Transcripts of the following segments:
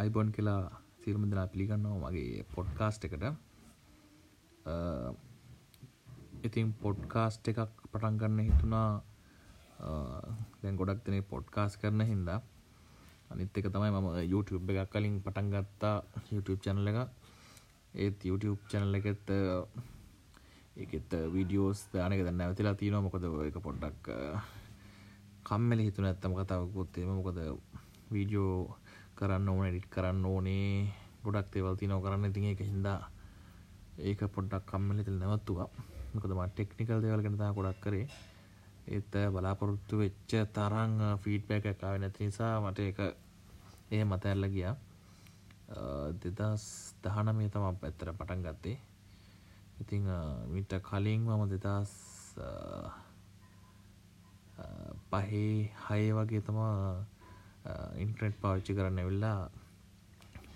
අයිබොන් කියලා සිරුම දෙනා පිළිගන්නවා මගේ පොඩ්කාස්ට් එකට. ඉතින් පොඩ්කාස්ට් එකක් පටන් ගන්න හිතුනා දැන් ගොඩක් දෙනේ පොඩ්කාස් කරන හින්දා. අනිත් එක තමයි මම YouTube එකක් කලින් පටන් ගත්තා YouTube channel එක. ඒත් YouTube channel එකෙත් ඒකෙත් වීඩියෝස් දාන එක දැන් නැවතිලා තියෙනවා. මොකද ඒක පොඩ්ඩක් කම්මැලි හිතුණ. ඇත්තම කතාවකුත් එහෙම. මොකද වීඩියෝ කරන්න ඕන එඩිට් කරන්න ඕනේ. ගොඩක් දේවල් තියෙනවා කරන්න. ඉතින් ඒක හින්දා ඒක පොඩ්ඩක් කම්මැලි ඉතල නැවතුවා. මොකද මම ටෙක්නිකල් දේවල් ගැන තමයි ගොඩක් කරේ. ඒත් බලාපොරොත්තු වෙච්ච තරම් ෆීඩ්බැක් එකක් ආවේ නැති නිසා මට ඒක එහෙම අතහැරලා ගියා. 2019 තමයි ඇත්තට පටන් ගත්තේ. ඉතින් මීට කලින් මම 2000 පහේ හය වගේ තමා ඉන්ට්‍රෙට් පාවිච්චි කරන්න ඇවිල්ලා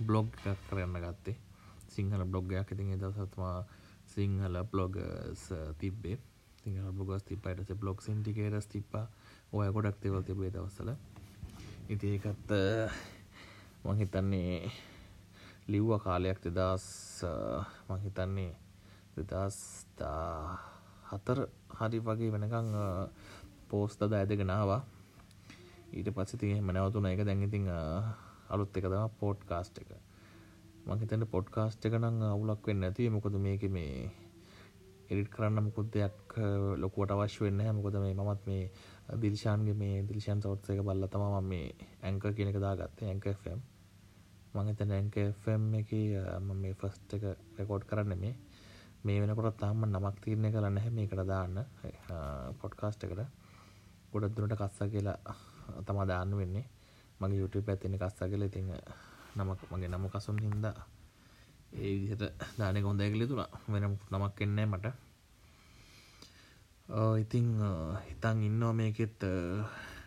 බ්ලොග් එකක් කරන්න ගත්තේ. සිංහල බ්ලොග්ගයක් ඉතින් එදවසත්මා සිංහල බ්ලොගස් තිබ්බේ. සිංහල බ්ලොගස් තිබ්බයිටස බ්ලොග් සින්ටිකේටස් තිබ්බා. ඔය ගොඩක් තේවල් තිබේ දවසල ඉති ඒකත් මං හිතන්නේ ලිව්ව කාලයක් දෙදස් මං හිතන්නේ දෙදස් හතර හරි වගේ වෙනකං පෝස්ත ද ඇදගෙනවා ඊට පස්සේ ඉතින් එහෙම නැවතුණා. ඒක දැන් ඉතින් අලුත් එක තමයි පොඩ්කාස්ට් එක. මම හිතන්නේ පොඩ්කාස්ට් එක නම් අවුලක් වෙන්නේ නැති. මොකද මේකේ මේ එඩිට් කරන්න මොකුත් දෙයක් ලොකුවට අවශ්‍ය වෙන්නේ නැහැ. මොකද මේ මමත් මේ දිල්ෂාන්ගේ මේ දිල්ෂාන් සවුත්ස් එක බලලා තමයි මම මේ ඇන්කර් කියන එක දාගත්තේ ඇන්කර් FM මම හිතන්නේ ඇන්කර් FM එකේ මම මේ ෆස්ට් එක රෙකෝඩ් කරන්නේ මේ. මේ වෙනකොට තාම නමක් තීරණය කරලා නැහැ මේකට දාන්න පොඩ්කාස්ට් එකට. ගොඩක් දුරට කස්සා කියලා තමා දාන්න වෙන්නේ. මගේ YouTube එකත් තියෙන කස්සා කියලා. ඉතින් නමක් මගේ නම කසුන් හින්දා ඒ විදිහට දාන එක හොඳයි කියලා හිතුණා. වෙන නමක් එන්නේ මට. ඉතින් හිතන් ඉන්නවා මේකෙත්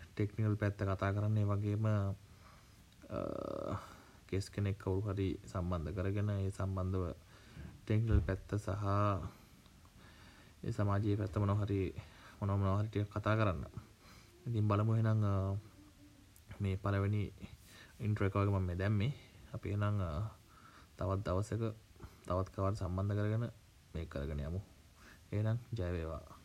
ටෙක්නිකල් පැත්ත කතා කරන්නේ. වගේම කෙස් කෙනෙක් කවුරු හරි සම්බන්ධ කරගෙන ඒ සම්බන්ධව ටෙක්නිකල් පැත්ත සහ ඒ සමාජයේ පැත්ත මොනවා හරි මොනවා මොනවා හරි ටිකක් කතා කරන්න. ඉතින් බලමු එහෙනම් මේ පළවෙනි ඉන්ට්‍රෝ එක වගේ මම මේ දැම්මේ. අපි එහෙනම් තවත් දවසක තවත් කවර සම්බන්ධ කරගෙන මේක කරගෙන යමු. එහෙනම් ජය වේවා.